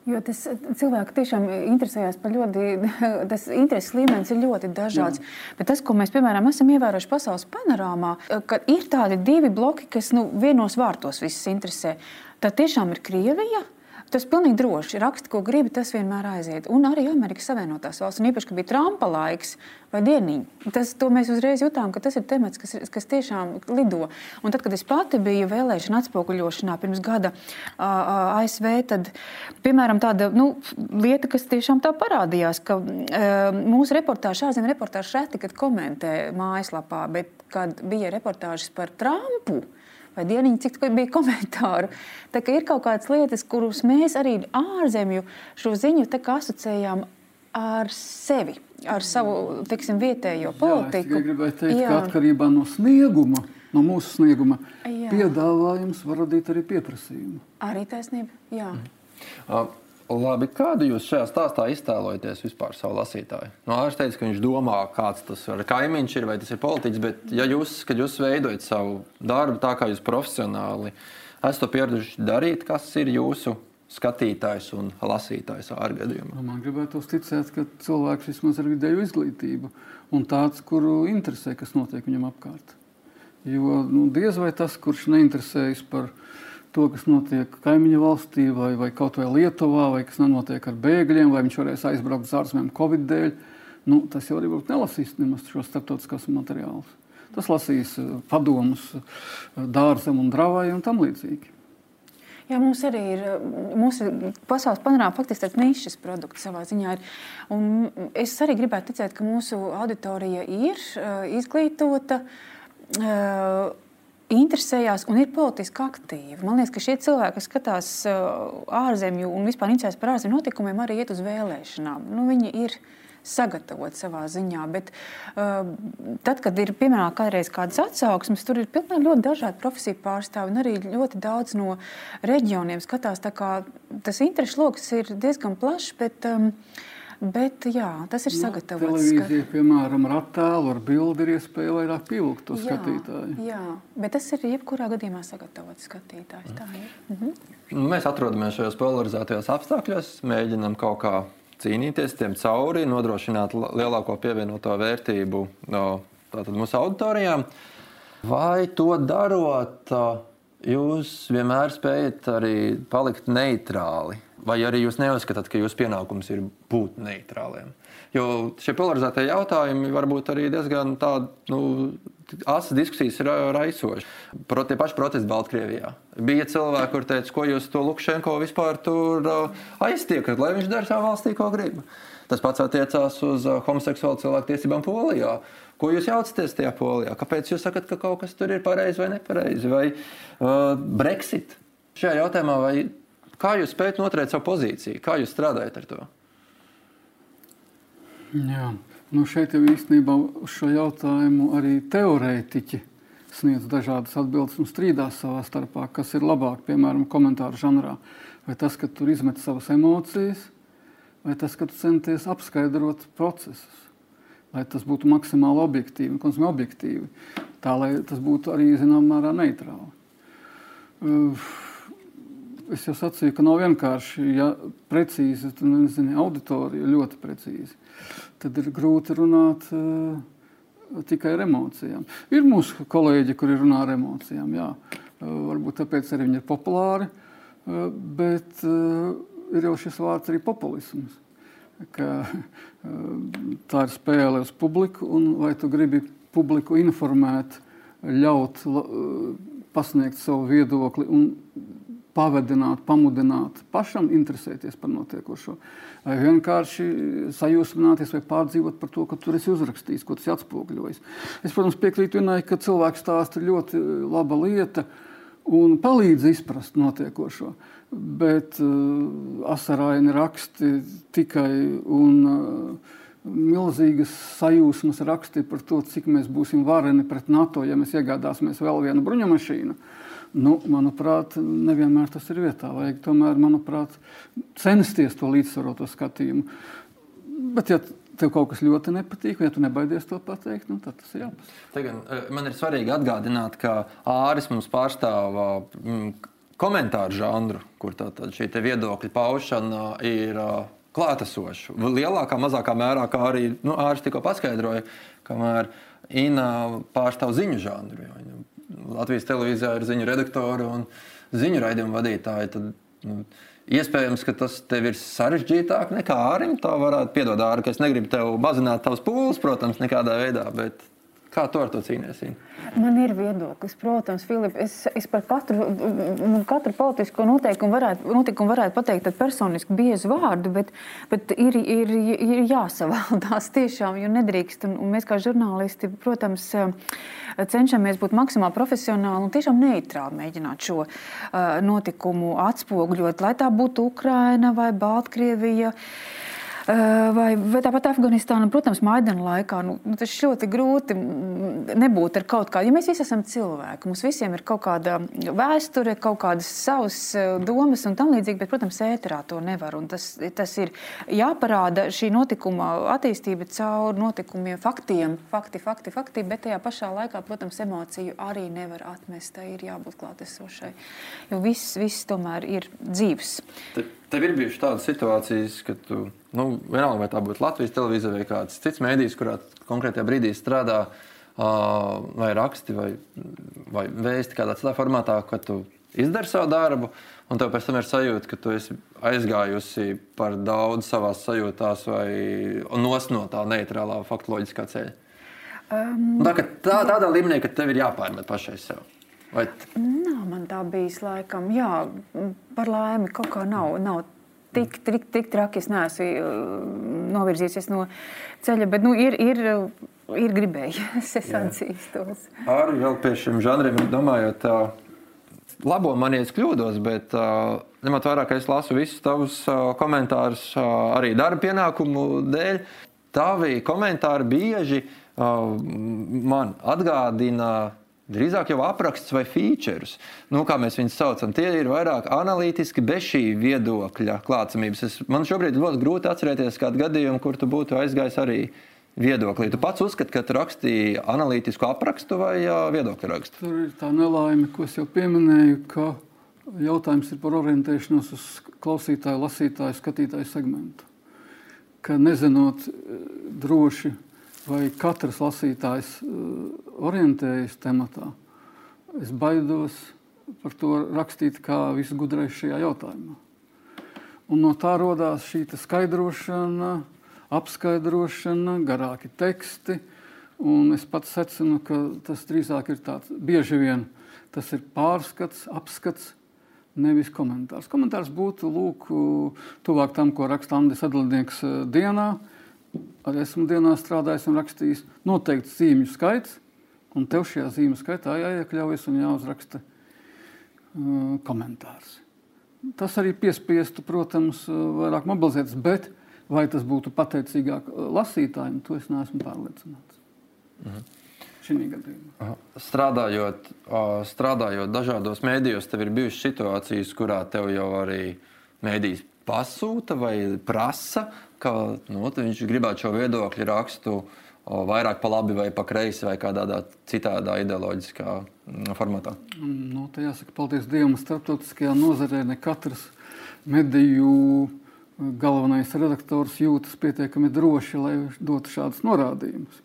Jo tas cilvēks tiešām interesējas par ļoti, tas intereses līmenis ir ļoti dažāds. Jā. Bet tas, ko mēs, piemēram, esam ievērojuši pasaules panorāmā, ka ir tādi divi bloki, kas nu, vienos vārtos visus interesē. Tā tiešām ir Krievija Tas pilnīgi droši raksta, ko gribi, tas vienmēr aiziet. Un arī Amerikas Savienotās valsts, un īpaši, kad bija Trumpa laiks vai dieniņi, tas, mēs uzreiz jutām, ka tas ir temats, kas, kas tiešām lido. Un tad, kad es pati biju vēlēšana atspoguļošanā pirms gada uh, ASV, tad, piemēram, tāda nu, lieta, kas tiešām tā parādījās, ka uh, mūsu reportāžu, ārzemju reportāžu reti, kad komentē mājaslapā, bet kad bija reportāžas par Trumpu, vai dieniņu, cik bija komentāru. Tā kā ir kaut kādas lietas, kuras mēs arī ārzemju šo ziņu asociējām ar sevi, ar savu teiksim, vietējo politiku. Jā, es gribēju teikt, Jā. ka atkarībā no snieguma. No mūsu snieguma Jā. piedāvājums var radīt arī pieprasījumu. Arī taisnība. Jā. Mm. Uh, Labi, kādu jūs šajā stāstā iztēlojaties vispār savu lasītāju? No nu, Ārsts teica, ka viņš domā, kāds tas ir kaimiņš ir vai tas ir politiķis, bet ja jūs, kad jūs veidojat savu darbu tā, kā jūs profesionāli esat to pieraduši darīt, kas ir jūsu skatītājs un lasītājs ārgadījumā? Nu, man gribētu ticēt, ka cilvēks vismaz ar vidēju izglītību un tāds, kuru interesē, kas notiek viņam apkārt. Jo nu, diez vai tas, kurš neinteresējas par viņu to, kas notiek kaimiņu valstī, vai, vai kaut vai Lietuvā, vai kas notiek ar bēgļiem, vai viņš varēs aizbraukt uz ārzemēm Covid dēļ. Nu, tas jau arī būtu nelasījis nemaz šos starptautiskos materiālus. Tas lasīs eh, padomus eh, dārzam un dravai un tam līdzīgi. Jā, mums arī ir mūsu pasaules panorāma faktiski tāds nišas produkts savā ziņā. Ir. Un es arī gribētu ticēt, ka mūsu auditorija ir uh, izglītota. Uh, interesējās un ir politiski aktīvi. Man liekas, ka šie cilvēki, kas skatās uh, ārzemju un vispār interesēs par ārzemju notikumiem, arī iet uz vēlēšanām. Nu, viņi ir sagatavoti savā ziņā. Bet, uh, tad, kad ir piemēram kādreiz kādas atsauksmes, tur ir pilnīgi ļoti dažādi profesiju pārstāvji arī ļoti daudz no reģioniem skatās. Tas interešu lokus ir diezgan plašs. Bet, um, Bet jā, tas ir nu, sagatavots. Televīzija, piemēram, ar attēlu, ar bildi ir iespēja vairāk pievilkt to jā, skatītāju. Jā, bet tas ir jebkurā gadījumā sagatavots skatītājs. Tā ir. Mhm. Nu, mēs atrodamies šajos polarizētajos apstākļos, mēģinam kaut kā cīnīties tiem cauri, nodrošināt lielāko pievienoto vērtību no mūsu auditorijām. Vai to darot, jūs vienmēr spējat arī palikt neitrāli? Vai arī jūs neuzskatāt, ka jūsu pienākums ir būt neitrāliem? Jo šie polarizētie jautājumi var būt arī diezgan tādi. Nu, Asas diskusijas ir raisošas. Pro, tie paši protesti Baltkrievijā. Bija cilvēki, kuriem teica, ko jūs to Lukašenko vispār tur aiztiekat, lai viņš dara savā valstī, ko grib. Tas pats attiecās uz homoseksuālu cilvēku tiesībām Polijā. Ko jūs jaucaties tajā polijā? Kāpēc jūs sakat, ka kaut kas tur ir pareizi vai nepareizi? Vai uh, Brexit? Šajā jautājumā vai Kā jūs spējat noturēt savu pozīciju? Kā jūs strādājat ar to? Jā, nu šeit jau īstenībā uz šo jautājumu arī teorētiķi sniedz dažādas atbildes un strīdās savā starpā, kas ir labāk, piemēram, komentāru žanrā. Vai tas, ka tur izmet savas emocijas, vai tas, ka tu centies apskaidrot procesus, lai tas būtu maksimāli objektīvi, objektīvi tā lai tas būtu arī zināmā mērā neitrāli. Uh, es jau sacīju, ka nav vienkārši, ja precīzi, tad nezinu, auditorija ļoti precīzi. Tad ir grūti runāt uh, tikai ar emocijām. Ir mūsu kolēģi, kuri runā ar emocijām. Jā. Uh, varbūt tāpēc arī viņi ir populāri, uh, bet ir jau šis vārds arī populisms. Ka, tā ir spēle uz publiku, un vai tu gribi publiku informēt, ļaut pasniegt savu viedokli un pavadināt, pamudināt, pašam interesēties par notiekošo. Vienkārši sajūsmināties vai pārdzīvot par to, ka tur esi uzrakstījis, ko tas atspoguļojas. Es, protams, piekrītu vienai, ka cilvēks stāsta ir ļoti laba lieta un palīdz izprast notiekošo. Bet uh, asaraini raksti tikai un uh, milzīgas sajūsmas raksti par to, cik mēs būsim vareni pret NATO, ja mēs iegādāsimies vēl vienu bruņumašīnu. Nu, manuprāt, nevienmēr tas ir vietā. Vajag tomēr, manuprāt, censties to līdzsvaroto skatījumu. Bet, ja tev kaut kas ļoti nepatīk, ja tu nebaidies to pateikt, nu, tad tas ir jāpasaka. Tagad, eh, man ir svarīgi atgādināt, ka Āris mums pārstāv mm, komentāru žanru, kur tātad šī viedokļa paušana ir klātesoša. Lielākā, mazākā mērā, kā arī nu, Āris tikko paskaidroja, kamēr Inna pārstāv ziņu žanru. Latvijas televīzijā ir ziņu redaktori un ziņu raidījumu vadītāji. Tad, nu, Iespējams, ka tas tev ir sarežģītāk nekā Ārim. Tā varētu piedot Āri, ka es negribu tev mazināt tavas pūles, protams, nekādā veidā. Bet Kā tu ar to cīnies? Man ir viedoklis, protams, Filip. Es, es par katru, nu, katru politisko notikumu varētu, notikumu varētu pateikt personiski biezu vārdu, bet, bet ir, ir, ir jāsavaldās tiešām, jo nedrīkst. Un, un mēs kā žurnālisti, protams, cenšamies būt maksimāli profesionāli un tiešām neitrāli mēģināt šo notikumu atspoguļot, lai tā būtu Ukraina vai Baltkrievija. Uh, vai, vai tāpat Afganistāna, protams, Maidana laikā. Nu, nu, tas ļoti grūti nebūt ar kaut kādu, ja mēs visi esam cilvēki. Mums visiem ir kaut kāda vēsture, kaut kādas savas domas un tam līdzīgi, bet, protams, ēterā to nevar. Un tas, tas ir jāparāda šī notikuma attīstība caur notikumiem, faktiem, fakti, fakti, fakti, bet tajā pašā laikā, protams, emociju arī nevar atmest. Tai ir jābūt klātesošai, jo viss, viss tomēr ir dzīves. Te, tev ir bijušas tādas situācijas, kad tu nu, vienalga, vai tā būtu Latvijas televīzija vai kāds cits mēdījis, kurā konkrētajā brīdī strādā, vai raksti, vai, vai vēsti kādā citā formātā, ka tu izdari savu darbu, un tev pēc tam ir sajūta, ka tu esi aizgājusi par daudz savā sajūtās vai nos no tā neitrālā faktoloģiskā ceļa. Um, tā, tā, tādā līmenī, ka tev ir jāpārmet pašai sev. Vai... Nav man tā bijis laikam. Jā, par laimi kaut kā nav. nav tik, tik, tik traki es neesmu uh, novirzījies no ceļa, bet nu, ir, ir, ir gribējies. Es atzīstos. Arī vēl pie šiem žanriem domājot. Labo man iet kļūdos, bet uh, ņemot vērā, ka es lasu visus tavus uh, komentārus arī darba pienākumu dēļ, tavi komentāri bieži man atgādina Drīzāk jau apraksts vai features, nu, kā mēs viņus saucam, tie ir vairāk analītiski bez šī viedokļa klātsamības. Es, man šobrīd ir ļoti grūti atcerēties kādu gadījumu, kur tu būtu aizgājis arī viedoklī. Tu pats uzskati, ka tu rakstīji analītisku aprakstu vai viedokļu rakstu? Tur ir tā nelaime, ko es jau pieminēju, ka jautājums ir par orientēšanos uz klausītāju, lasītāju, skatītāju segmentu. Ka nezinot droši vai katrs lasītājs uh, orientējas tematā. Es baidos par to rakstīt kā visgudrais šajā jautājumā. Un no tā radās šī skaidrošana, apskaidrošana, garāki teksti. Un es pats secinu, ka tas drīzāk ir tāds bieži vien tas ir pārskats, apskats, nevis komentārs. Komentārs būtu lūk, tuvāk tam, ko raksta Andris Adlinieks uh, dienā arī esmu dienā strādājis un rakstījis noteikts zīmju skaits, un tev šajā zīmju skaitā jāiekļaujas un jāuzraksta uh, komentārs. Tas arī piespiestu, protams, uh, vairāk mobilizēties, bet vai tas būtu pateicīgāk uh, lasītājiem, to es neesmu pārliecināts. Mhm. Strādājot, uh, strādājot dažādos mēdījos, tev ir bijušas situācijas, kurā tev jau arī mēdījis pasūta vai prasa ka nu, viņš gribētu šo viedokļu rakstu vairāk pa labi vai pa kreisi vai kādā citādā ideoloģiskā mm, formatā? Nu, tā jāsaka, paldies Dievam, starptautiskajā nozarē ne katrs mediju galvenais redaktors jūtas pietiekami droši, lai dotu šādus norādījumus.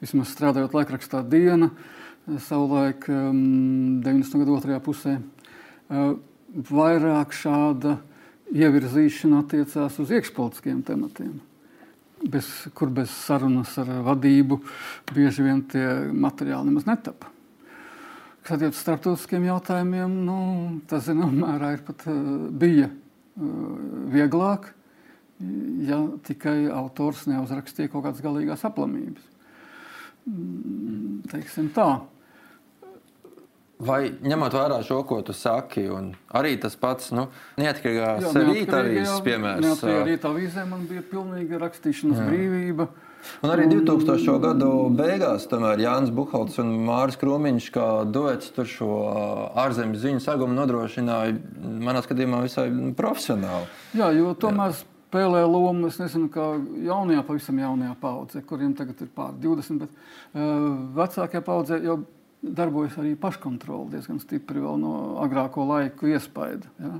Vismaz strādājot laikrakstā diena, savulaik 90. gadu otrajā pusē, vairāk šāda ievirzīšana attiecās uz iekšpolitiskiem tematiem. Bez, kur bez sarunas ar vadību bieži vien tie materiāli nemaz netapa. Kas attiecas uz starptautiskiem jautājumiem, nu, tas zināmā mērā ir pat bija vieglāk, ja tikai autors neuzrakstīja kaut kādas galīgās aplamības. Mm, teiksim tā. Vai ņemot vērā šo, ko tu saki, un arī tas pats nu, neatkarīgās rīta avīzes piemērs? Neatkarīgā rīta avīzē man bija pilnīga rakstīšanas jā. brīvība. Un arī 2000. Un... gadu beigās Jānis Buhalts un Mārcis Kromiņš, kā duets tur šo ārzemes ziņu segumu nodrošināja, manā skatījumā, visai profesionāli. Jā, jo tomēr. Jā spēlē lomu. Es nezinu, kā jaunajā, pavisam jaunajā paudzē, kuriem tagad ir pār 20, bet uh, vecākajā paudzē jau darbojas arī paškontrole diezgan stipri vēl no agrāko laiku iespaida. Ja.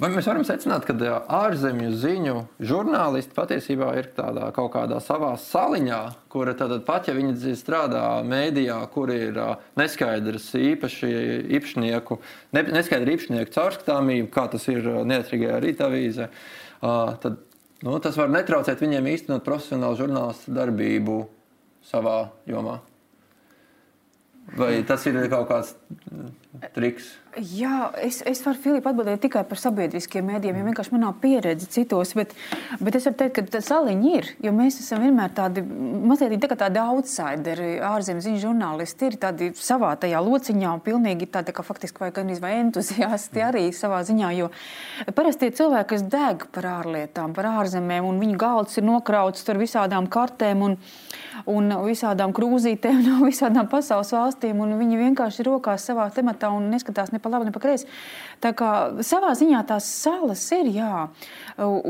Vai mēs varam secināt, ka ārzemju ziņu žurnālisti patiesībā ir tādā kaut kādā savā saliņā, kura tad pat, ja viņi strādā mēdījā, kur ir neskaidrs īpaši īpašnieku, ne, neskaidra īpašnieku caurskatāmība, kā tas ir neatkarīgajā rītavīzē, tad nu, tas var netraucēt viņiem īstenot profesionālu žurnālistu darbību savā jomā. Vai tas ir kaut kāds triks? Jā, es, es varu Filipa atbildēt tikai par sabiedriskiem mēdījiem, jo vienkārši manā pieredze citos, bet, bet es varu teikt, ka tas saliņi ir, jo mēs esam vienmēr tādi, mazliet tā tādi outsideri, ārzemju ziņu žurnālisti ir tādi savā tajā lociņā un pilnīgi tādi, kā faktiski vai gan vai entuziasti arī savā ziņā, jo parasti tie cilvēki, kas deg par ārlietām, par ārzemēm un viņu galds ir nokrauts ar visādām kartēm un, un visādām krūzītēm no visādām pasaules valstīm viņi vienkārši ir rokās savā tematā un neskatās ne pa labi, ne pa kreisi. Tā kā savā ziņā tās salas ir, jā,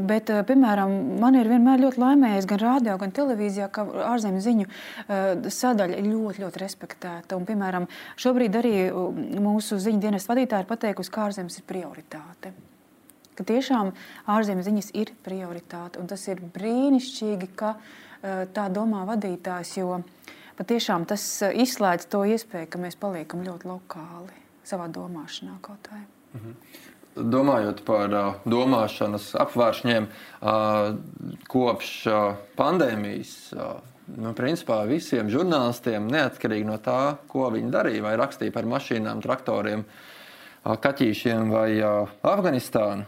bet, eh, piemēram, man ir vienmēr ļoti laimējies gan rādio, gan televīzijā, ka ārzemju ziņu eh, sadaļa ir ļoti, ļoti respektēta. Un, piemēram, šobrīd arī mūsu ziņu dienas vadītāji ir pateikusi, ka ārzemes ir prioritāte ka tiešām ārzemju ziņas ir prioritāte. Tas ir brīnišķīgi, ka tā domā vadītājs, jo patiešām tas izslēdz to iespēju, ka mēs paliekam ļoti lokāli savā domāšanā kaut vai. Mhm. Domājot par uh, domāšanas apvāršņiem, uh, kopš uh, pandēmijas, uh, nu, principā visiem žurnālistiem, neatkarīgi no tā, ko viņi darīja, vai rakstīja par mašīnām, traktoriem, kaķīšiem vai Afganistānu,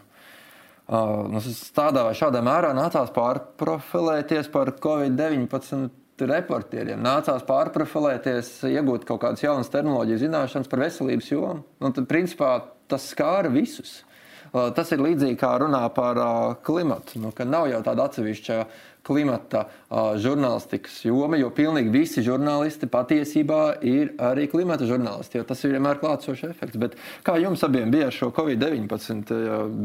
nu, tādā vai šādā mērā nācās pārprofilēties par Covid-19 reportieriem nācās pārprofilēties, iegūt kaut kādas jaunas tehnoloģijas zināšanas par veselības jomu. Un tad, principā, tas skāra visus. Tas ir līdzīgi kā runā par klimatu. Nu, nav jau tāda atsevišķa klimata uh, žurnālistikas joma, jo pilnīgi visi žurnālisti patiesībā ir arī klimata žurnālisti. Tas ir vienmēr klātsošs efekts. Bet kā jums abiem bija ar šo Covid-19?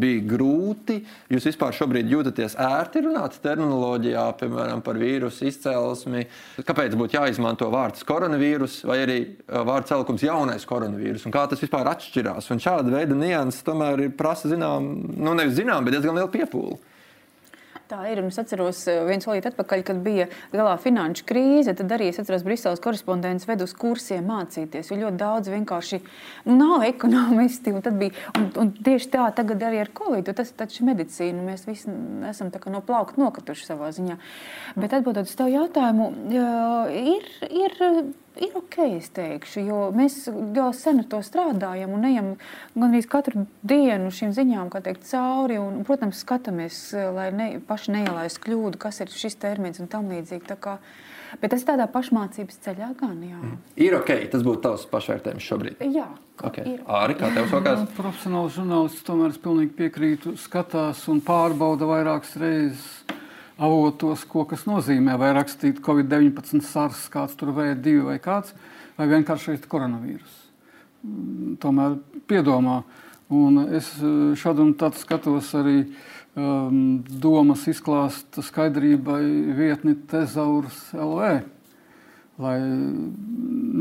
Bija grūti. Jūs vispār šobrīd jūtaties ērti runāt terminoloģijā, piemēram, par vīrusu izcelsmi. Kāpēc būtu jāizmanto vārds koronavīrus vai arī vārds celkums jaunais koronavīrus? Un kā tas vispār atšķirās? Un šāda veida nianses tomēr prasa zinām, nu nevis zinām, bet diezgan lielu piepūli. Tā ir. Es atceros, eh, viens solīt atpakaļ, kad bija galā finanšu krīze. Tad arī es atceros, Briseles korespondents ved uz kursiem mācīties. Jo ļoti daudz vienkārši nu, nav ekonomisti. Un, bija, un, un tieši tā tagad arī ar kolīdu. Tas taču ir medicīna. Mēs visi esam no plaukta nokrituši savā ziņā. Bet atbildot uz tavu jautājumu, ir. ir ir ok, es teikšu, jo mēs jau sen ar to strādājam un ejam gandrīz katru dienu šīm ziņām teikt, cauri. Un, protams, skatāmies, lai ne, paši neielaistu kļūdu, kas ir šis termins un tam līdzīgi. Bet tas ir tādā pašmācības ceļā, gan jā. Mm. Ir ok, tas būtu tavs pašvērtējums šobrīd. Jā, okay. Arī kā tev sakās? Profesionāls žurnālists tomēr es pilnīgi piekrītu, skatās un pārbauda vairākas reizes avotos, ko tas nozīmē. Vai rakstīt Covid-19 sars, kāds tur V2 vai kāds, vai vienkārši šeit koronavīrus. Mm, tomēr piedomā. Un es eh, šādu un tādu skatos arī um, domas izklāsta skaidrībai vietni Tezaurs LV, lai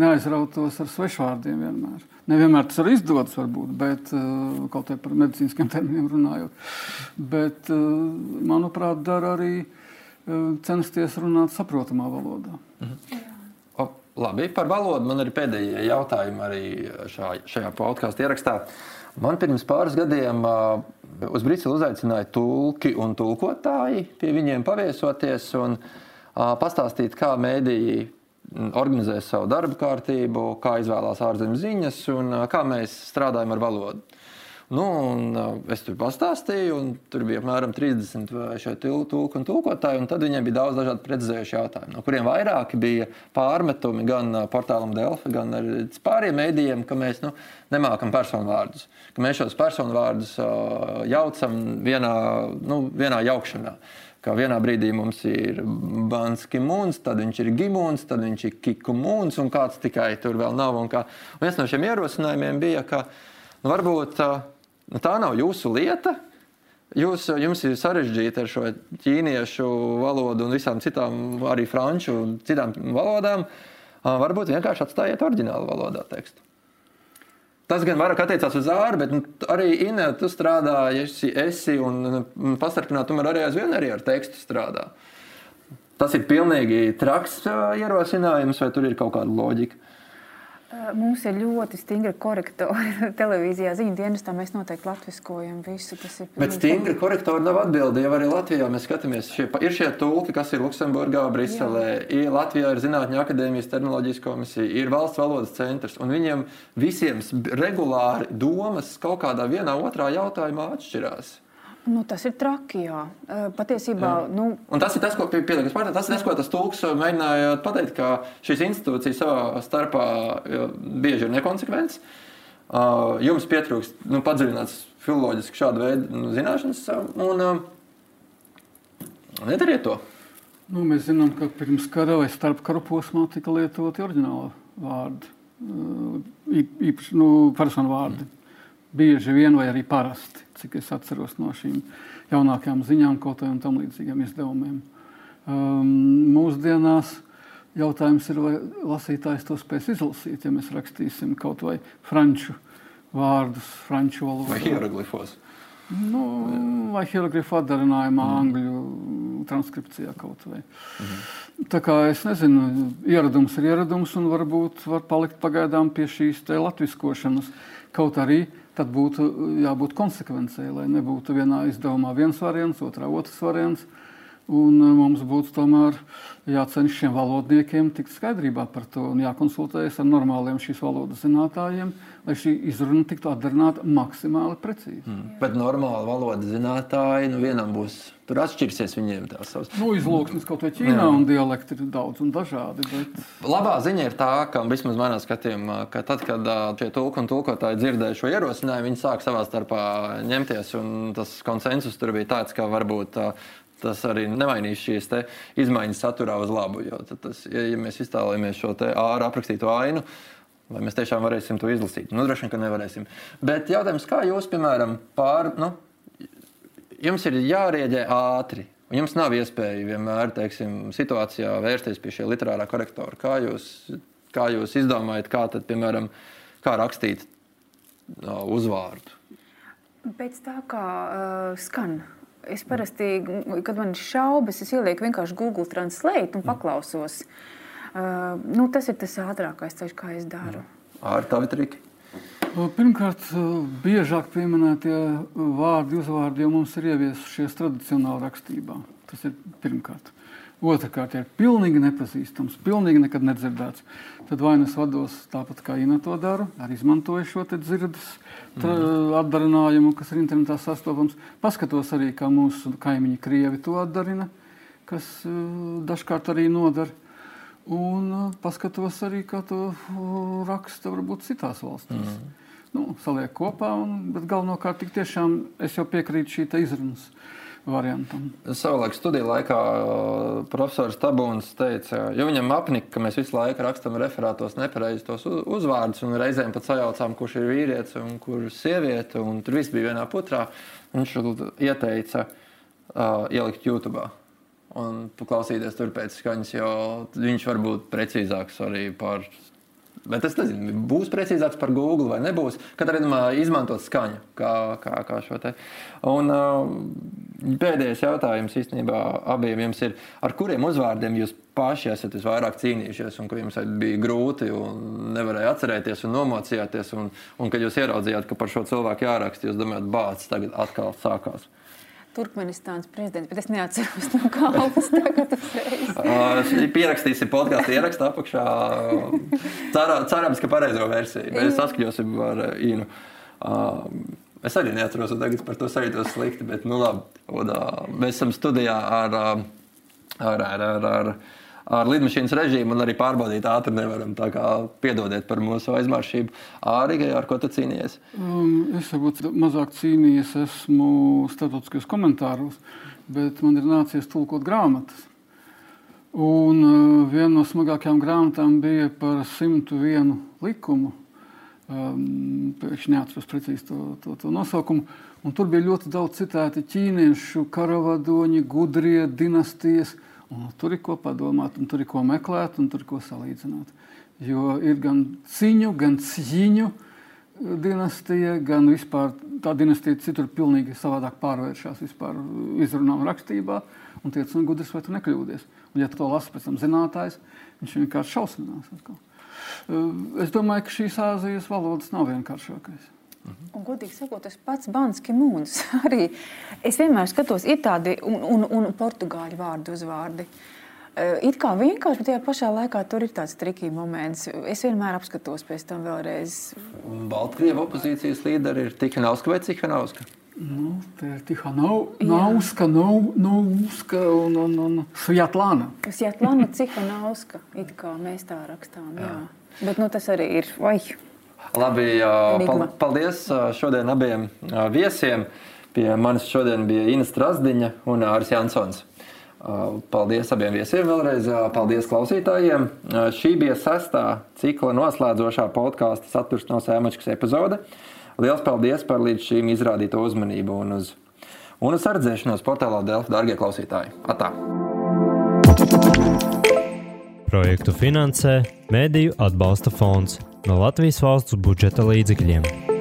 neaizrautos ar svešvārdiem vienmēr. Nevienmēr tas arī izdodas, varbūt, bet uh, kaut kā par medicīniskiem terminiem runājot. Bet, uh, manuprāt, dara arī uh, censties runāt saprotamā valodā. Mhm. O, labi, par valodu man ir pēdējie jautājumi arī šā, šajā podkāstu ierakstā. Man pirms pāris gadiem uz Briselu uzaicināja tulki un tulkotāji pie viņiem paviesoties un pastāstīt, kā mēdīji organizē savu darbu kārtību, kā izvēlās ārzemju ziņas un kā mēs strādājam ar valodu. Nu, un, uh, es tur pastāstīju, un tur bija apmēram 30 vai šeit tulku un tulkotāji. Un tad viņiem bija daudz dažādu precizējušu jautājumu, no kuriem vairāki bija pārmetumi gan uh, portālam Delfa, gan arī pārējiem mēdījiem, ka mēs nu, nemākam personu vārdus. Ka mēs šos personu vārdus uh, jaucam vienā, nu, vienā jaukšanā. Kā vienā brīdī mums ir Banski mūns, tad viņš ir Gimons, tad viņš ir Kiku mūns, un kāds tikai tur vēl nav. Un kā. un viens no šiem ierosinājumiem bija, ka nu, varbūt Nu, tā nav jūsu lieta. Jūs, jums ir sarežģīti ar šo ķīniešu valodu un visām citām, arī franču un citām valodām. Varbūt vienkārši atstājiet oriģinālu valodā tekstu. Tas gan vairāk attiecās uz ārā, bet nu, arī Inês, tu strādā, esi, esi un pastarpināt, tomēr arī aizvien arī ar tekstu strādā. Tas ir pilnīgi traks ierosinājums, vai tur ir kaut kāda loģika? Mums ir ļoti stingri korektori. Televīzijā ziņu dienestā mēs noteikti latviskojam visu. Bet stingri korektori nav atbildi. Jau arī Latvijā mēs skatāmies, šie, ir šie tulki, kas ir Luksemburgā, Briselē. Ir Latvijā ir Zinātņu akadēmijas terminoloģijas komisija, ir valsts valodas centrs. Un viņiem visiem regulāri domas kaut kādā vienā otrā jautājumā atšķirās. Nu, tas ir traki. Jā. Patiesībā. Jā. Nu... Un tas ir tas, ko pieliekas pārāk. Tas ir tas, ko tas tulks mēģināja pateikt, ka šīs institūcijas savā starpā bieži ir nekonsekventas. Jums pietrūkst nu, padziļināts filoloģiski šāda veida nu, zināšanas, un nedariet to. Nu, mēs zinām, ka pirms kara vai starp kara posmā tika lietoti oriģināli vārdi, īpaši nu, personu vārdi. Mm bieži vien vai arī parasti, cik es atceros no šīm jaunākajām ziņām, kaut kādiem tam līdzīgiem izdevumiem. Um, mūsdienās jautājums ir, vai lasītājs to spēs izlasīt, ja mēs rakstīsim kaut vai franču vārdus, franču valodā. Vai hieroglifos. Nu, vai hieroglifu atdarinājumā, mm. angļu transkripcijā kaut vai. Mm. Tā kā es nezinu, ieradums ir ieradums un varbūt var palikt pagaidām pie šīs te latviskošanas. Kaut arī tad būtu jābūt konsekvencei, lai nebūtu vienā izdevumā viens variants, otrā otrs variants. Un e, mums būtu tomēr jācenšas šiem valodniekiem tikt skaidrībā par to un jākonsultējas ar normāliem šīs valodas zinātājiem, lai šī izruna tiktu atdarināta maksimāli precīzi. Mm. Bet normāli valodas zinātāji, nu vienam būs, tur atšķirsies viņiem tās savas. Nu, izlūksnis kaut vai Ķīnā Jā. un dialekti ir daudz un dažādi. Bet... Labā ziņa ir tā, ka vismaz manā skatījumā, ka tad, kad šie tulki un tulkotāji dzirdēja šo ierosinājumu, viņi sāk savā starpā ņemties un tas konsensus tur bija tāds, ka varbūt tas arī nemainīs šīs izmaiņas saturā uz labu. Jo tas, ja, ja mēs iztēlojamies šo ārā aprakstīto ainu, vai mēs tiešām varēsim to izlasīt? Nu, droši vien, ka nevarēsim. Bet jautājums, kā jūs, piemēram, pār, nu, jums ir jārieģē ātri. Jums nav iespēja vienmēr teiksim, situācijā vērsties pie šī literārā korektora. Kā jūs, kā jūs izdomājat, kā, tad, piemēram, kā rakstīt uh, uzvārdu? Pēc tā, kā uh, skan Es parasti, kad man ir šaubas, es ielieku vienkārši Google Translate un paklausos. Uh, nu, tas ir tas ātrākais ceļš, kā es daru. Ar tavu triku? Pirmkārt, biežāk pieminētie vārdi, uzvārdi jau mums ir ieviesušies tradicionālā rakstībā. Tas ir pirmkārt. Otrakārt, ir pilnīgi nepazīstams, pilnīgi nekad nedzirdēts, tad vai nu es vados tāpat kā Ina to dara, arī izmantoju šo dzirdes mm. atdarinājumu, kas ir internetā sastopams. Paskatos arī, kā mūsu kaimiņi Krievi to atdarina, kas uh, dažkārt arī nodara. Un uh, paskatos arī, kā to raksta varbūt citās valstīs. Mm. Nu, saliek kopā, un, bet galvenokārt tiešām es jau piekrītu šī izrunas. Uh, variantam. Savulaik studiju laikā uh, profesors Tabūns teica, jo viņam apnika, ka mēs visu laiku rakstām referātos nepareizi tos uzvārdus, un reizēm pat sajaucām, kurš ir vīrietis un kurš ir sieviete, un tur viss bija vienā putrā. Viņš ieteica uh, ielikt YouTube. Un paklausīties tur pēc skaņas, jo viņš var būt precīzāks arī par Bet es nezinu, būs precīzāks par Google vai nebūs. Katrā gadījumā izmantot skaņu kā, kā, kā šo te. Un uh, pēdējais jautājums īstenībā abiem jums ir, ar kuriem uzvārdiem jūs paši esat visvairāk cīnījušies un ka jums bija grūti un nevarēja atcerēties un nomocījāties un, un kad jūs ieraudzījāt, ka par šo cilvēku jāraksta, jūs domājat, bācis tagad atkal sākās. Turkmenistānas prezidents, bet es neatceros no kalpas tagad pierakstīsim podkāstu ierakstu apakšā. Cerā, cerams, ka pareizo versiju. Mēs saskaņosim ar Inu. Uh, Es arī neatceros, tagad par to sajūtos slikti, bet nu, labi, un, mēs esam studijā ar, ar, ar, ar, ar, ar lidmašīnas režīmu un arī pārbaudīt ātri nevaram. Tā kā piedodiet par mūsu aizmāršību. Ārīgi, ar ko tu cīnījies? Um, es varbūt mazāk cīnījies, esmu starptautiskajos komentāros, bet man ir nācies tulkot grāmatas. Un uh, viena no smagākajām grāmatām bija par 101 likumu Um, Pēkšņi neatceros precīzi to, to, to nosaukumu. Un tur bija ļoti daudz citāti ķīniešu karavadoņi, gudrie dinastijas. Un tur ir ko padomāt, un tur ir ko meklēt, un tur ir ko salīdzināt. Jo ir gan ciņu, gan ciņu dinastija, gan vispār tā dinastija citur pilnīgi savādāk pārvēršas vispār izrunā un rakstībā. Un tie ir gudrs, vai tu nekļūdies. Un ja tu to lasi pēc tam zinātājs, viņš vienkārši šausminās. Atkal. Es domāju, ka šīs Āzijas valodas nav vienkāršākais. Un, godīgi sakot, tas pats Banski mūns arī. Es vienmēr skatos, ir tādi un, un, un portugāļu vārdu uzvārdi. It kā vienkārši, bet tajā pašā laikā tur ir tāds trikīgi moments. Es vienmēr apskatos pēc tam vēlreiz. Baltkrievijas opozīcijas līderi ir Tihanovska vai Cihanovska? Nu, tā ir Tihanovska, Nauska un, un, un Svjatlana. Svjatlana, Cihanovska, it kā mēs tā rakstām. Jā. Jā. Bet nu, tas arī ir. Vai. Labi, pal paldies šodien abiem viesiem. Pie manis šodien bija Ines Strasdiņa unĀris Jansons. Paldies abiem viesiem vēlreiz. Paldies klausītājiem. Šī bija sestā cikla noslēdzošā podkāstu saturs no Sēmačkas epizode. Lielas paldies par līdz šīm izrādīto uzmanību un uz, un uz sardzēšanos portālā Delfa, darbie klausītāji. Atā! Projektu finansē Mēdīju atbalsta fonds no Latvijas valsts budžeta līdzekļiem.